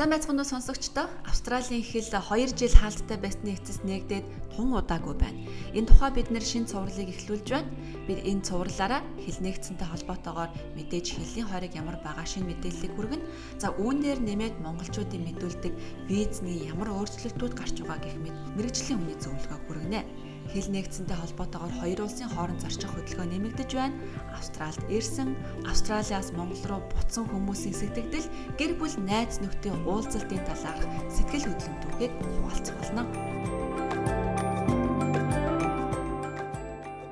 Сайн байцгаана уу сонсогчдоо. Австралийн хэл 2 жил хаалттай байсны эцэс нэгдээд тун удаагүй байна. Энэ тухай бид нэр шин цувралыг эхлүүлж байна. Бид энэ цувралаараа хэл нэгдсэнтэй холбоотойгоор мэдээж хэлний хориг ямар байгаа шин мэдээллийг хүргэнэ. За үүн дээр нэмээд монголчуудын мэдүүлдэг визний ямар өөрчлөлтүүд гарч байгаа гэх мэт мэрэгжлийн үнийн зөвлөгөө хүргэнэ хэл нэгдсэнтэй холбоотойгоор хоёр улсын хооронд зарчих хөдөлгөөн нэмэгдэж байна. Австралид ирсэн, Австралиас Монгол руу буцсан хүмүүсийн сэтгэгдэл гэр бүл найз нөхдийн уулзалтын талаарх сэтгэл хөдлөмтүүгээ хуваалцах болно.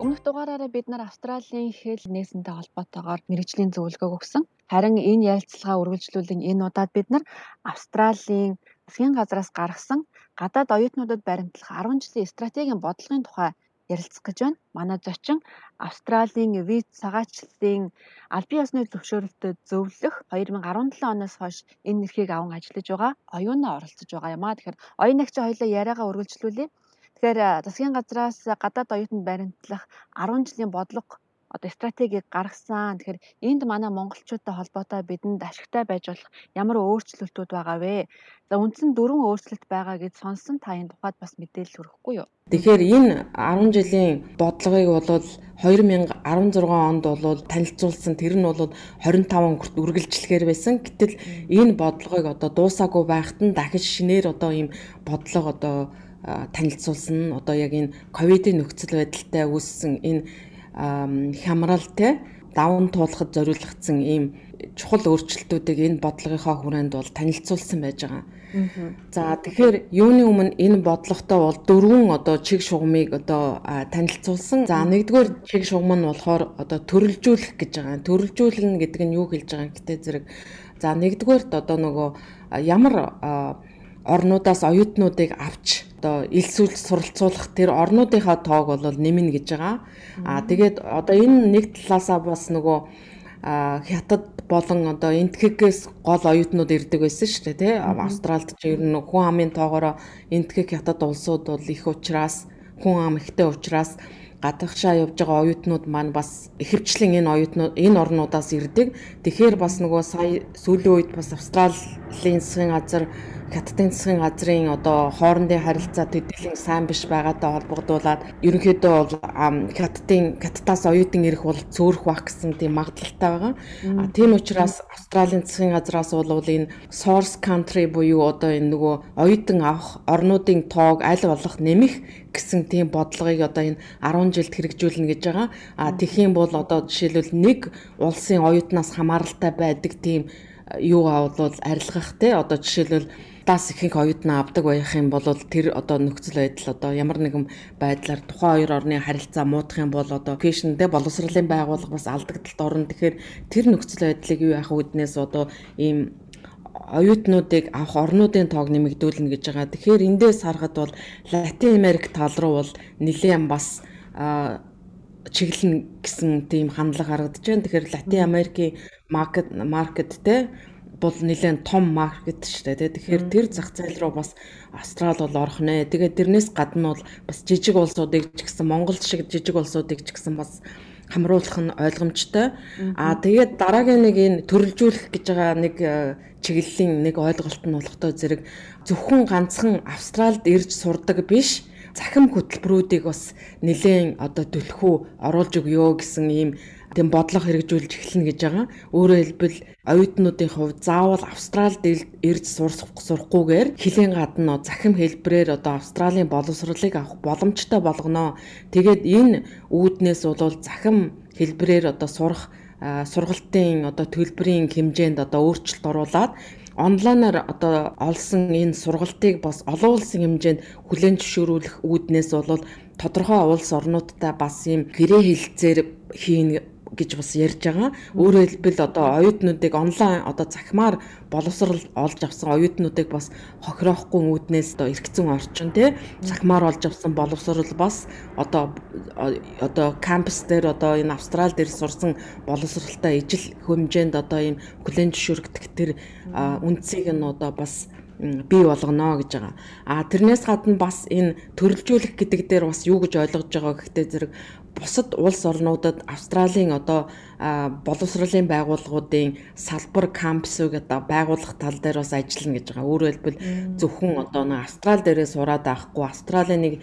Өмнөх дугаараараа бид нар Австралийн хэл нээсэнтэй холбоотойгоор мэрэгжлийн зөвлөгөөг өгсөн. Харин энэ ярилцлагаа үргэлжлүүлэн энэ удаад бид нар Австралийн засгийн газраас гаргасан гадаад оюутнуудад баримтлах 10 жилийн стратегийн бодлогын тухай ярилцах гэж байна. Манай зочин Австралийн виз цагаачлалын албан ёсны зөвшөөрөлтөд зөвлөх 2017 оноос хойш энэ нэрхийг аван ажиллаж байгаа оюунаа оролцож байгаа юм аа. Тэгэхээр оюун агчаа хоёлаа яриагаа үргэлжлүүлье. Тэгэхээр засгийн газраас гадаад оюутанд баримтлах 10 жилийн бодлого одоо стратегийг гаргасан. Тэгэхээр энд манай монголчуудтай холбоотой бидэнд ашигтай байж болох ямар өөрчлөлтүүд байгаа вэ? За үндсэн дөрвөн өөрчлөлт байгаа гэж сонсон та энэ тухайд бас мэдээлэл өргөхгүй юу? Тэгэхээр энэ 10 жилийн бодлогыг бол 2016 онд бол танилцуулсан тэр нь бол 25 өнгөрт үргэлжлэхээр байсан. Гэтэл энэ бодлогыг одоо дуусаагүй байхад нь дахиж шинээр одоо ийм бодлого одоо танилцуулсан одоо яг энэ ковидын нөхцөл байдалтай үүссэн энэ хямрал те даван туулахад зориулагдсан ийм чухал өөрчлөлтүүдийг энэ бодлогынхаа хүрээнд бол танилцуулсан байж байгаа. За тэгэхээр юуны өмнө энэ бодлоготой бол дөрвөн одоо чиг шугамыг одоо танилцуулсан. За нэгдүгээр чиг шугам нь болохоор одоо төрөлжүүлэх гэж байгаа. Төрөлжүүлнэ гэдэг нь юу хэлж байгаа гэдэг зэрэг за нэгдүгээрт одоо нөгөө ямар орнуудаас оюутнуудыг авч одоо элсүүл суралцуулах тэр орнуудынхаа тоог бол нэмнэ гэж байгаа. Аа тэгээд одоо энэ нэг талаасаа бас нөгөө хятад болон одоо энтхэгээс гол оюутнууд ирдэг байсан шүү дээ тий. Австралид ч ер нь хүн амын тоогоороо энтхэг хятад улсууд бол их учраас хүн ам ихтэй учраас гадагшаа явж байгаа оюутнууд маань бас ихэвчлэн энэ оюутнууд энэ орнуудаас ирдэг. Тэгэхээр бас нөгөө сая сүүлийн үед бас Австралийн засгийн газар хятадын засгийн газрын одоо хоорондын харилцаа төдийлөн сайн биш байгаатай холбогдуулаад ерөнхийдөө бол хятадын хятадаас оюутан ирэх бол цөөрөх баг гэсэн тийм магадлалтай байгаа. Тийм учраас Австралийн засгийн газраас бол энэ source country буюу одоо энэ нөгөө оюутан авах орнуудын тоог аль болох нэмэх гэсэн тийм бодлогыг одоо энэ 10 жилд хэрэгжүүлнэ гэж байгаа. А тэгхийн бол одоо жишээлбэл нэг улсын оюутнаас хамааралтай байдаг тийм юугаа бол арилгах те одоо жишээлбэл даас ихэнх оюутнаа авдаг байх юм бол тэр одоо нөхцөл байдал одоо ямар нэгэн байдлаар тухайн хоёр орны харилцаа муудах юм бол одоо фэшндээ боловсролын байгууллага бас алдагдaltaд орно. Тэгэхээр тэр нөхцөл байдлыг юу яах үднээс одоо ийм оюутнуудыг авах орнуудын тоог нэмэгдүүлнэ гэж байгаа. Тэгэхээр эндээс харахад бол Латин Америк тал руу бол нэлээд бас чиглэн гэсэн тийм хандлага харагдаж байна. Тэгэхээр Латин Америкийн маркет маркет те бол нэлээд том маркет шүү дээ. Тэгэхээр тэр зах зээл рүү бас Австрал бол орох нэ. Тэгээд тэрнээс гадна бол бас жижиг улсуудыг ч гэсэн Монгол шиг жижиг улсуудыг ч гэсэн бас хамруулах нь ойлгомжтой. Аа тэгээд дараагийн нэг энэ төрөлжүүлэх гэж байгаа нэг э, чиглэлийн нэг ойлголт нь болохтой зэрэг зөвхөн ганцхан Австралид ирж сурдаг биш захим хөтөлбөрүүдийг бас нэлээд одоо төлхөө оруулж өгөө гэсэн ийм тийм бодлого хэрэгжүүлж эхэлнэ гэж байгаа. Өөрөөр хэлбэл оюутнуудын хувьд заавал Австралид ирж сурах сурахгүйгээр хилийн гадна захим хэлбэрээр одоо Австралийн боловсролыг авах боломжтой болгоно. Тэгээд энэ үүднээс бол захим хэлбэрээр одоо сурах сургалтын одоо төлбөрийн хэмжээнд одоо өөрчлөлт оруулаад онлайнаар одоо олсон энэ сургалтыг бас олон улсын хэмжээнд хүлээн зөвшөөрүүлэх үүднээс бол тодорхой улс орнуудтай бас ийм гэрээ хэлцээр хийн гэж бас ярьж байгаа. Өөрөөр хэлбэл одоо оюутнуудыг онлайн одоо захимаар боловсрал олж авсан оюутнуудыг бас хохироохгүй үүднээс одоо эргэцэн орчин тий захимаар олж авсан боловсрал бас одоо одоо кампус дээр одоо энэ австрал дээр сурсан боловсралтай ижил хэмжээнд одоо ийм хүлэн зөвшөөрөгдөх тэр үндсийг нь одоо бас бий болгоно гэж байгаа. А тэрнээс гадна бас энэ төрөлжүүлэх гэдэг дээр бас юу гэж ойлгож байгаа гэхдээ зэрэг бусад улс орнуудад Австралийн одоо боловсролын байгууллагуудын салбар кампусыг одоо байгуулах тал дээр бас ажиллана гэж байгаа. Өөрөөр хэлбэл зөвхөн одоо нэг Австрал дээрээ сураад авахгүй Австралийн нэг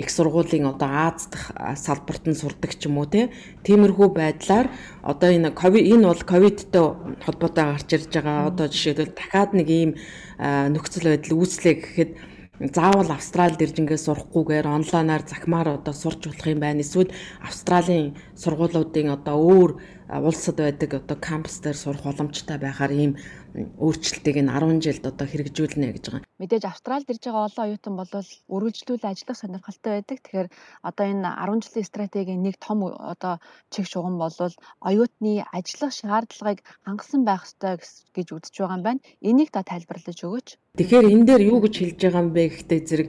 их сургуулийн одоо Аз дахь салбарт нь сурдаг ч юм уу тиймэрхүү байдлаар одоо энэ ковид энэ бол ковидтэй холбоотой гарч ирж байгаа. Одоо жишээлбэл дахиад нэг ийм нөхцөл байдал үүслэе гэхэд заавал Австралид ирж ингээд сурахгүйгээр онлайнаар захимаар одоо сурч болох юм байна. Эсвэл Австралийн сургуулиудын одоо өөр улсад байдаг одоо кампус дээр сурах боломжтой байхаар ийм өөрчлөлтийг нь 10 жилд одоо хэрэгжүүлнэ гэж байгаа. Мэдээж Австралид ирж байгаа олон оюутан бол үргэлжлүүлээ ажиллах сонирхолтой байдаг. Тэгэхээр одоо энэ 10 жилийн стратегийн нэг том одоо чиг шугам бол оюутны ажиллах шаардлагыг хангасан байх ёстой гэж үзэж байгаа юм байна. Энийг та тайлбарлаж өгөөч. Тэгэхээр энэ дээр юу гэж хэлж байгаа юм бэ гэхдээ зэрэг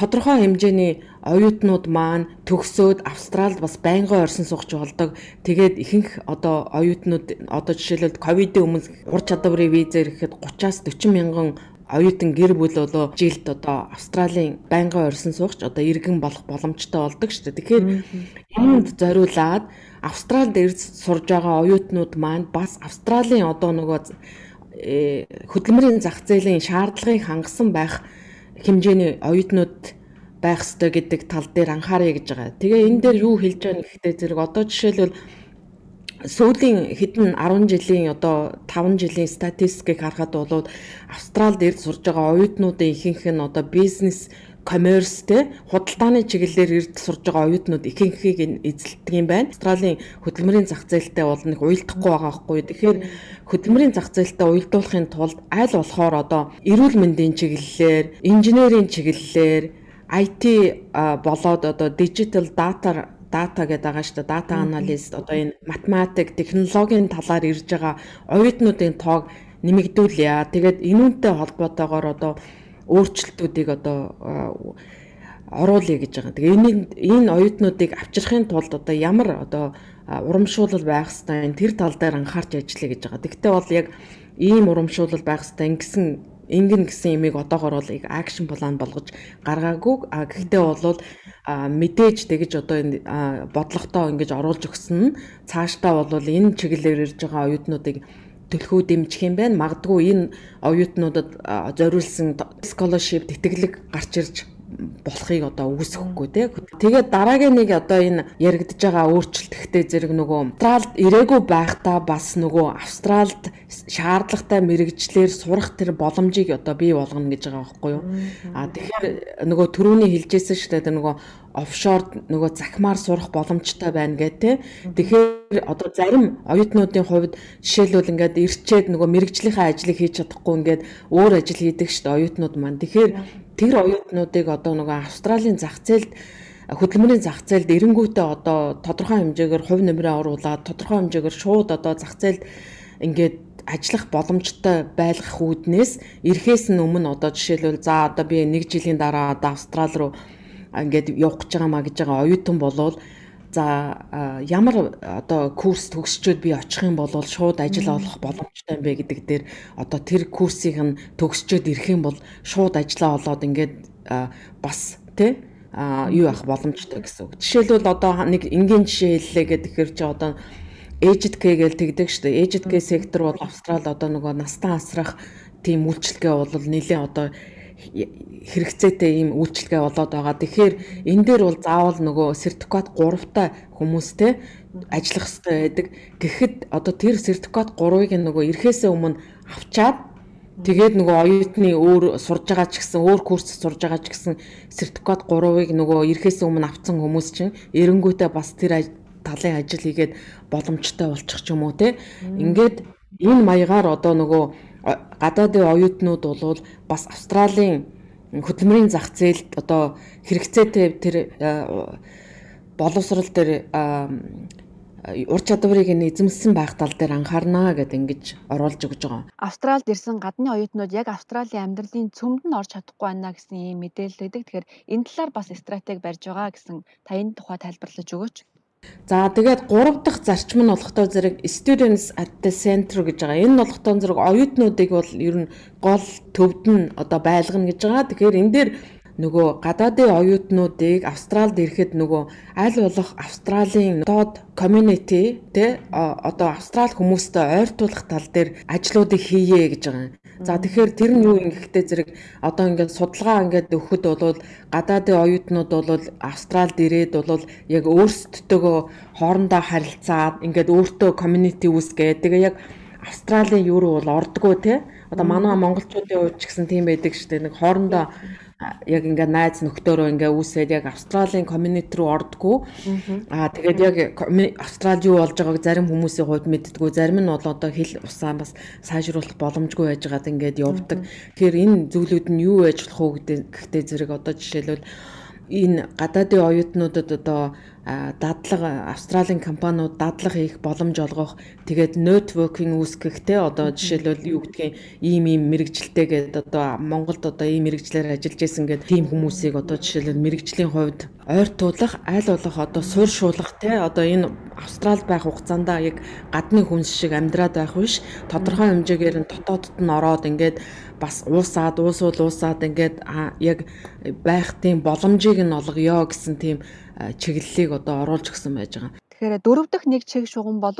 тодорхой хэмжээний оюутнууд маань төгсөөд Австралид бас байнгын орсон суугч болдог. Тэгээд ихэнх одоо оюутнууд одоо жишээлбэл ковидын өмнө ур чадварын визээр ирэхэд 30-аас 40 мянган оюутан гэр бүл болоо жилд одоо Австралийн байнгын орсон суугч одоо иргэн болох боломжтой болдог шүү дээ. Тэгэхээр юунд зориулаад Австралид ирж сурж байгаа оюутнууд маань бас Австралийн одоо нөгөө э, хөдөлмөрийн зах зээлийн шаардлагыг хангасан байх хэмжээний оюутнууд байх ёстой гэдэг тал дээр анхаарая гэж байгаа. Тэгээ энэ дээр юу хэлж байгаа гэхдээ зэрэг одоо жишээлбэл сүүлийн хэдэн 10 жилийн одоо 5 жилийн статистикийг харахад бол Австралид ирд сурж байгаа оюутнуудын ихэнх нь одоо бизнес commerce те худалдааны чиглэлээр ирд сурж байгаа оюутнууд ихэнхийг эзэлдэг юм байна. Австралийн хөдөлмөрийн зах зээлтэй бол нэг уялдахгүй байгаа хгүй. Тэгэхээр хөдөлмөрийн зах зээлтэй уялдуулахын тулд аль болохоор одоо эрүүл мэндийн чиглэлээр, инженерийн чиглэлээр, IT болоод одоо digital data дата гэдэг байгаа шүү дээ. Дата аналист одоо энэ математик, технологийн талаар ирж байгаа оюутнуудын тоог нэмэгдүүлье. Тэгээд энүүнтэй холбоотойгоор одоо өөрчлөлтүүдийг одоо оруулъя гэж байгаа. Тэгээ энэ энэ оюутнуудыг авчрахын тулд одоо ямар одоо урамшуулал байх хэвээр тэр тал дээр анхаарч ажиллая гэж байгаа. Тэгвэл бол яг ийм урамшуулал байх хэвээр ингэсэн ингэн гэсэн имийг одоогор бол акшн план болгож гаргаагүй. А гэхдээ бол мэдээж тэгэж одоо энэ бодлоготоо ингэж оруулж өгсөн нь цаашдаа бол энэ чиглэлээр ирж байгаа оюутнуудыг төлхөө дэмжих юм байна. Магадгүй энэ оюутнуудад зориулсан scholarship тэтгэлэг гарч ирж болохыг одоо үүсэхгүй тий. Тэгээд дараагийн нэг одоо энэ яригдж байгаа өөрчлөлт ихтэй зэрэг нөгөө Австралд ирээгүй байхдаа бас нөгөө Австралд шаардлагатай мэрэгчлэр сурах тэр боломжийг одоо бий болгоно гэж байгаа байхгүй юу. А тэгэхээр нөгөө төрөүний хэлжсэн шүү дээ нөгөө офшор нөгөө захимаар сурах боломжтой байна гэх тээ. Тэгэхээр одоо зарим оюутнуудын хувьд жишээлбэл ингээд ирчээд нөгөө мэрэгжлийнхаа ажлыг хийж чадахгүй ингээд өөр ажил хийдэг шүү дээ оюутнууд маань. Тэгэхээр тэр оюутнуудыг одоо нөгөө Австралийн зах зээлд хөдөлмөрийн зах зээлд эренгүүтээ одоо тодорхой хэмжээгээр хувь нэмрээ оруулаад тодорхой хэмжээгээр шууд одоо зах зээлд ингээд ажиллах боломжтой байлгах үүднээс эрхээс нь өмнө одоо жишээлбэл за одоо би нэг жилийн дараа одоо Австрал руу ингээд явах гэж байгаа маа гэж байгаа оюутан болвол за ямар одоо курс төгсчөөд би очих юм бол шууд ажил олох боломжтой юм бэ гэдэг дээр одоо тэр курсыг нь төгсчөөд ирэх юм бол шууд ажиллаа олоод ингээд бас тий а юу явах боломжтой гэсэн үг. Жишээлбэл одоо нэг энгийн жишээ хэллээ гэдэг хэрэг чи одоо Aged K гэж тэгдэг шүү дээ. Aged K сектор бол Австрал одоо нөгөө настан асрах тийм үйлчлэгээ бол нэлээд одоо хэрэгцээтэй ийм үйлчлэгээ болоод байгаа. Тэгэхээр энэ дээр бол заавал нөгөө сертификат 3-та хүмүүстэй ажиллах хэрэгтэй байдаг. Гэхдээ одоо тэр сертификат 3-ыг нөгөө эрхээсээ өмнө авчаад тэгээд нөгөө оюутны өөр сурж байгаа ч гэсэн өөр курс сурж байгаа ч гэсэн сертификат 3-ыг нөгөө эрхээсээ өмнө авсан хүмүүс чинь эренгүүтээ бас тэр талын ажил хийгээд боломжтой болчих ч юм уу те. Ингээд энэ маягаар одоо нөгөө гадаадын оюутнууд бол бас Австралийн хөдөлмөрийн зах зээлд одоо хэрэгцээтэй тэр боловсрал дээр ур чадварыг нь эзэмсэн байх тал дээр анхаарна гэдээ ингэж оруулж өгж байгаа. Австралид ирсэн гадны оюутнууд яг Австралийн амьдралын цөмд нь орж чадахгүй байна гэсэн ийм мэдээлэл өгдөг. Тэгэхээр энэ талаар бас стратеги барьж байгаа гэсэн та энэ тухай тайлбарлаж өгөөч. За тэгээд гурав дахь зарчим нь болохдоо зэрэг students at the center гэж байгаа. Энэ болохдоо зэрэг оюутнуудыг бол ер нь гол төвд нь одоо байлгана гэж байгаа. Тэгэхээр энэ дээр нөгөө гадаадын оюутнуудыг Австралид ирэхэд нөгөө аль болох Австралийн доод community те одоо Австрали хүмүүстэй ойртуулах тал дээр ажлуудыг хийе гэж байгаа юм. За тэгэхээр тэр нь юу юм гэхтэй зэрэг одоо ингээд судалгаа ингээд өгөхөд бол гадаадын оюутнууд бол Австралид ирээд бол яг өөрсдөлтөөгөө хоорондоо харилцаад ингээд өөртөө community үүсгээд тэгээ яг Австралийн юу руу бол ордгоо те. Одоо манай монголчуудын хувьд ч гэсэн тийм байдаг шүү дээ нэг хоорондоо яг ингээ найз нөхдөөрөө ингээ үүсээд яг Австралийн community руу ордгоо. Аа тэгээд яг Австрали юу болж байгааг зарим хүмүүсийн хувьд мэддэггүй, зарим нь бол одоо хэл усаа бас сайжруулах боломжгүй байж байгаад ингээд явдаг. Тэгэхээр энэ зүйлүүд нь юу байж болох уу гэхдээ зэрэг одоо жишээлбэл энэ гадаадын оюутнуудад одоо дадлага Австралийн компаниуд дадлага хийх боломж олгох. Тэгээд networking үүсгэх те одоо жишээлбэл юу гэдгийг ийм ийм мэрэгжилтэй гэдэг одоо Монголд одоо ийм мэрэгчлэр ажиллаж исэн гэдэг тийм хүмүүсийг одоо жишээлбэл мэрэгжлийн хувьд ойртуулах аль болох одоо суурьшуулах те. Одоо энэ Австралид байх хугацаанд яг гадны хүнс шиг амьдраад байх биш. Тодорхой хэмжээгээр нь дотоодд нь ороод ингээд бас уусаад уусуул уусаад ингээд яг байх тийм боломжийг нь олгоё гэсэн тийм чиглэлийг одоо оруулж гисэн байж байгаа. Тэгэхээр дөрөв дэх нэг чиг шугам бол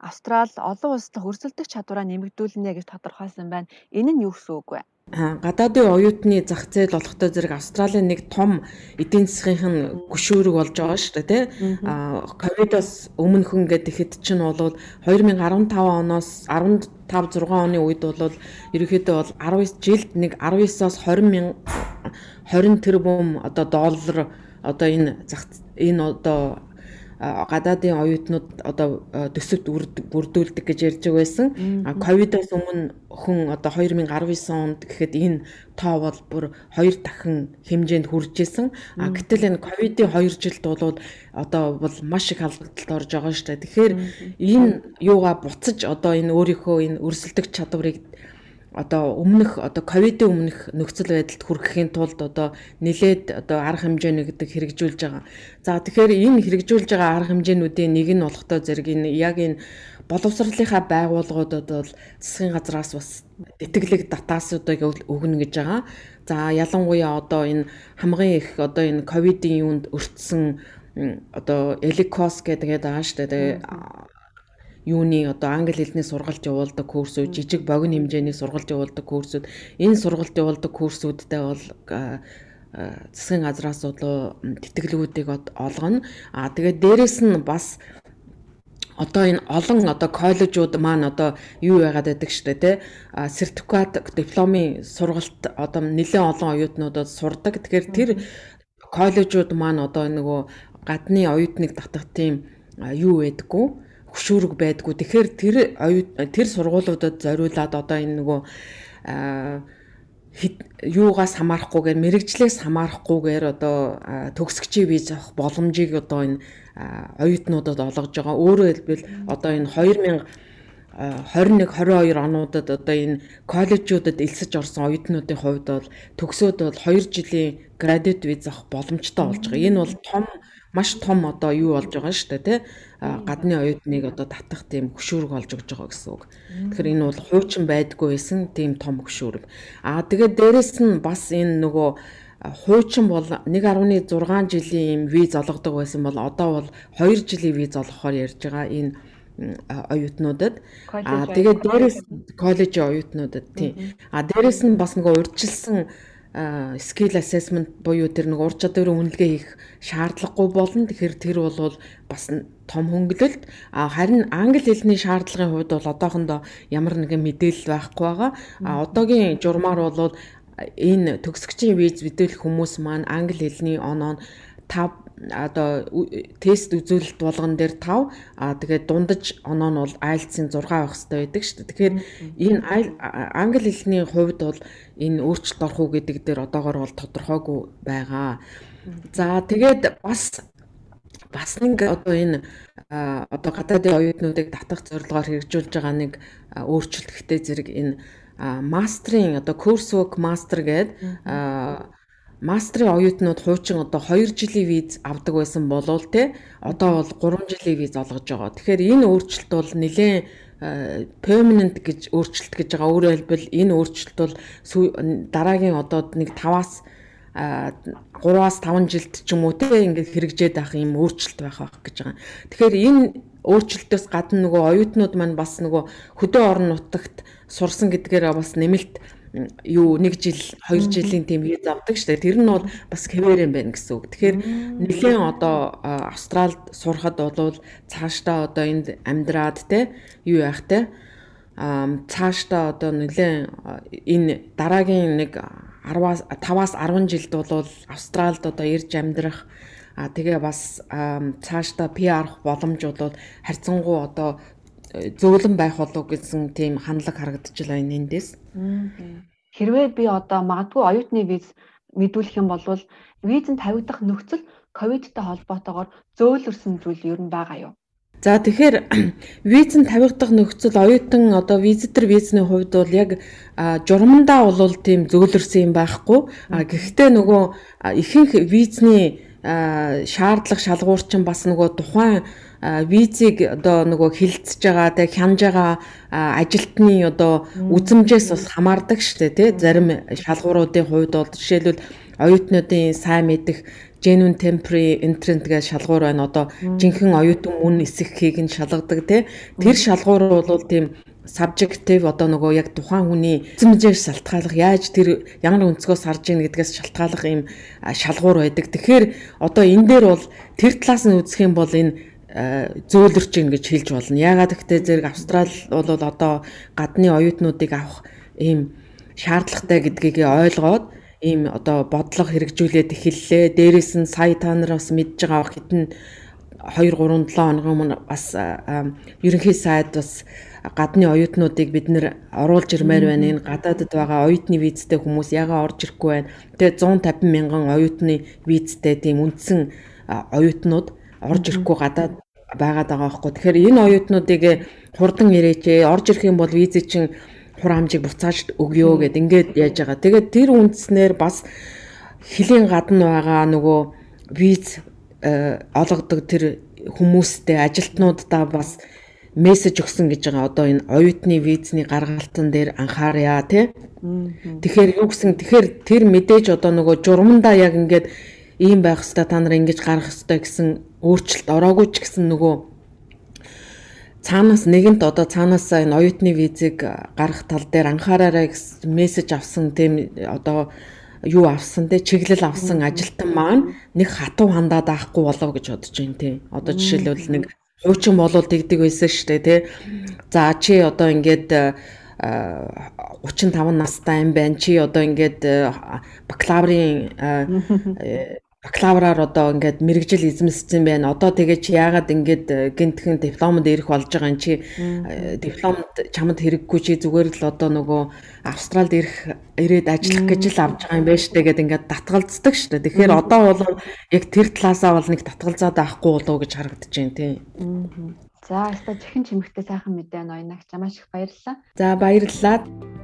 Австрал олон улсад хөрсөлдөх чадвараа нэмэгдүүлнэ гэж тодорхойлсон байна. Энэ нь юу гэсэн үг вэ? гадаадын оюутны зах зээл болохтой зэрэг Австралийн нэг том эдийн засгийн гүшүүрэг болж байгаа шүү дээ тий. А ковидоос өмнөхөн гэдэг хэд чинь бол 2015 оноос 15 6 оны үед бол ерөнхийдөө бол 19 жилд нэг 19-оос 20 мянга 20 тэрбум одоо доллар одоо энэ зах энэ одоо гадаадын оюутнууд одоо төсөвт бүрдүүлдэг гэж ярьж байсан. Ковидоос өмнө хүн одоо 2019 онд гэхэд энэ тоо бол бүр хоёр дахин хэмжээнд хүрж исэн. А гэтэл энэ ковидын 2 жилд бол одоо бол маш их халдалт орж байгаа шүү дээ. Тэгэхээр энэ юугаа буцаж одоо энэ өөрийнхөө энэ өрсөлдөх чадварыг одоо өмнөх одоо ковидын өмнөх нөхцөл байдалд хүрэхийн тулд одоо нэлээд одоо арга хэмжээ нэгдэг хэрэгжүүлж байгаа. За тэгэхээр энэ хэрэгжүүлж байгаа арга хэмжээнүүдийн нэг нь болохтой зэрэг энэ яг энэ боловсролынхаа байгууллагуудад бол засгийн газраас бас тэтгэлэг датаасуудыг өгнө гэж байгаа. За ялангуяа одоо энэ хамгийн их одоо энэ ковидын юунд өртсөн одоо эликос гэдэг шүү дээ юуны одоо англи хэлний сургалт явуулдаг курсүүд, жижиг богино хэмжээний сургалт явуулдаг курсүүд, энэ сургалт явуулдаг курсүүдтэй бол засгийн газраас одоо тэтгэлгүүдийг олгоно. А тэгээд дээрэс нь бас одоо энэ олон одоо коллежууд маань одоо юу яагаад байдаг штэ тий сертификат дипломын сургалт одоо нэлээд олон оюутнуудад сурдаг. Тэгэхээр тэр коллежууд маань одоо нөгөө гадны оюутныг татах тийм юу байдаггүй хөшүүрэг байдгүй. Тэгэхээр тэр тэр сургуулиудад зориулаад одоо энэ нөгөө юугаас хамаарахгүйгээр мэрэгжлээс хамаарахгүйгээр одоо төгсгчийн виз авах боломжийг одоо энэ оюутнуудад олгож байгаа. Өөрөөр хэлбэл одоо энэ 2000 21 22 онуудад одоо энэ коллежуудад элсэж орсон оюутнуудын хувьд бол төгсөөд бол 2 жилийн градуэт виз авах боломжтой болж байгаа. Энэ бол том маш том одоо юу болж байгаа шүү дээ тий гадны оюутныг одоо татах тийм хөшүүрэг олж өгж байгаа гэсэн үг. Тэгэхээр энэ бол хуучин байдгүй байсан тийм том хөшүүрэг. Аа тэгээд дээрэс нь бас энэ нөгөө хуучин бол 1.6 жилийн юм виз олгодог байсан бол одоо бол 2 жилийн виз олгохоор ярьж байгаа энэ оюутнуудад. Аа тэгээд дээрэс коллежийн оюутнуудад тийм. Аа дээрэс нь бас нөгөө урьдчилсан skill assessment буюу тэр нэг ур чадварын үнэлгээ хийх шаардлагагүй болно. Тэгэхээр тэр бол бас том хөнгөлөлт. А харин англи хэлний шаардлагын хувьд бол одоохондоо ямар нэгэн мэдээлэл байхгүй байгаа. А одоогийн журмаар бол энэ төгсгчийн виз мэдээлэх хүмүүс маань англи хэлний оноо 5 одоо тест үзүүлэлт болгон дээр 5 а тэгээд дундаж оноо нь бол IELTS-ийн 6 байх хэрэгтэй байдаг шүү дээ. Тэгэхээр энэ англи хэлний хувьд бол энэ өөрчлөлт орох уу гэдэг дээр одоогор бол тодорхойгүй байгаа. За тэгээд бас бас нэг одоо энэ одоо гадаадын оюутнуудыг татах зорилгоор хэрэгжүүлж байгаа нэг өөрчлөлт гэхдээ зэрэг энэ мастрын одоо coursework master гэдэг мастрын оюутнууд хуучин одоо 2 жилийн виз авдаг байсан болов те одоо бол 3 жилийн виз олгож байгаа. Тэгэхээр энэ өөрчлөлт бол нэлээд permanent гэж өөрчлөлт гэж байгаа. Өөрөөр хэлбэл энэ өөрчлөлт бол дараагийн одоо нэг 5-аас 3-аас 5 жилд ч юм уу те ингээд хэрэгжээд байх юм өөрчлөлт байх байх гэж байгаа. Тэгэхээр энэ өөрчлөлтөөс гадна нөгөө оюутнууд маань бас нөгөө хөдөө орон нутагт сурсан гэдгээрээ бас нэмэлт юу нэг жил 2 жилийн тийм виз авдаг штэ тэр нь бол бас хэвээр юм байна гэсэн үг. Тэгэхээр нэгэн одоо Австралид сурахад бол цаашдаа одоо энд амьдраад те юу яах те цаашдаа одоо нэлээд энэ дараагийн нэг 10-аас 5-аас 10 жилд бол Австралид одоо ирж амьдрах а тэгээ бас цаашдаа PR боломж бол харьцангуй одоо зөөлөн байх болов гэсэн тийм хандлага харагдаж байна эндээс. Хэрвээ би одоо магадгүй оюутны виз мэдүүлэх юм бол визэнд тавигдах нөхцөл ковидтай холбоотойгоор зөөлрсөн зүйл ер нь байгаа юу? За тэгэхээр визэнд тавигдах нөхцөл оюутан одоо визитер визний хувьд бол яг журмандаа бол тийм зөөлрсөн юм байхгүй. Гэхдээ нөгөө ихэнх визний шаардлага шалгуур чинь бас нөгөө тухайн визийг одоо нөгөө хилцэж байгаа тэг хянаж байгаа ажилтны одоо үзмжээс бас хамаардаг дээ тий зарим шалгууруудын хувьд бол жишээлбэл оюутнуудын сайн мэдих genuine temporary entrant гэж шалгуур байна. Одоо жинхэнэ оюутан мөн эсэхийг нь шалгадаг тий. Тэр шалгуур бол тийм subjective одоо нөгөө яг тухайн хүний эзэмжээс шалтгаалах яаж тэр ямар өнцгөөс харж ийн гэдгээс шалтгаалах юм шалгуур байдаг. Тэгэхээр одоо энэ дээр бол тэр талаас нь үзэх юм бол энэ зөөлөрч ийн гэж хэлж болно. Ягаад гэвэл зэрэг Австрал бол одоо гадны оюутнуудыг авах ийм шаардлагатай гэдгийг ойлгоод ийм одоо бодлого хэрэгжүүлээд эхэллээ. Дээрээс нь сая та нар бас мэдж байгаа хитэн 2 3 7 хоногийн өмнө бас ерөнхий сайд бас гадны оюутнуудыг бид нэр оруулж ирмээр байна. Энэ гадаадд байгаа оюутны визтэй хүмүүс ягаа орж ирэхгүй байна. Тэгээ 150 мянган оюутны визтэй тийм үндсэн оюутнууд орж ирэхгүй гадаад байгаад байгаа байхгүй. Тэгэхээр энэ оюутнуудыг хурдан ирээч, орж ирэх юм бол виз чинь хур хамжийг буцааж өгөө гэд ингээд яаж байгаа. Тэгээд тэр үндснээр бас хилийн гадна байгаа нөгөө виз э, олгодог тэр хүмүүстэй ажилтнуудаа бас мессеж өгсөн гэж байгаа. Одоо энэ оюутны визний гаргалтан дээр анхаарья тий. Тэгэхээр юу гэсэн тэгэхээр тэр мэдээж одоо нөгөө журмандаа яг ингээд ийм байх хэвээр та нар ингэж гарах хэвээр гэсэн өөрчлөлт ороогүй ч гэсэн нөгөө цаанаас нэгэнт одоо цаанаасаа энэ оюутны визийг гаргах тал дээр анхаараарай гэсэн мессеж авсан тийм одоо юу авсан те чиглэл авсан ажилтан маань нэг хатуу хандаад авахгүй болов гэж бодож байна те. Одоо жишээлбэл нэг хуучин болол дэгдэг байсан шүү дээ те. За чи одоо ингээд 35 настай юм байна. Чи одоо ингээд бакалаврын бакалавраар одоо ингээд мэрэгжил эзэмссэн байна. Одоо тэгээ чи яагаад ингээд э, гинтхэн дипломд ирэх болж байгаа юм чи э, дипломд чамд хэрэггүй чи зүгээр л одоо нөгөө Австралид ирэх ирээд ажиллах гэж л авч байгаа юм байна штэ гэд ингээд татгалздаг штэ. Тэгэхээр одоо бол яг тэр талаасаа бол нэг татгалзаад авахгүй болов гэж харагдаж байна тий. За, өстой чихэн чимэгтэй сайхан мэдээ ноёнагч маш их баярлалаа. За, баярлалаа.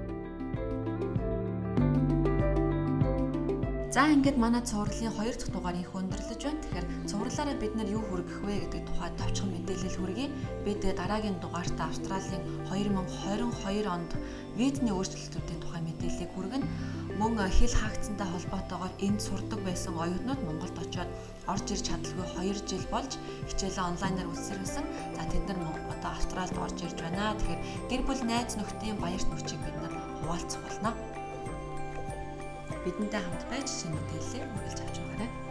За ингээд манай цувралын 2 дахь дугаар их өндөрлөж байна. Тэгэхээр цувралаараа бид нар юу хүргэх вэ гэдэг тухайд товчхон мэдээлэл хүргэе. Бид дараагийн дугаартаа Австралийн 2022 онд визний өөрчлөлтүүдийн тухай мэдээллийг хүргэнэ. Мөн хил хаагдсантай холбоотойгоор энд сурдаг байсан оюутнууд Монголд очиод орж ирж чадалгүй 2 жил болж хичээлээ онлайнаар үсэрсэн. За тэд нар одоо Австралид орж ирж байна. Тэгэхээр гэр бүл найз нөхдийн баярт нөхцийг бид нар хуваалцах болно бидэнтэй хамт байж шинэ мэдээллийг хүргэж авч байгаарай.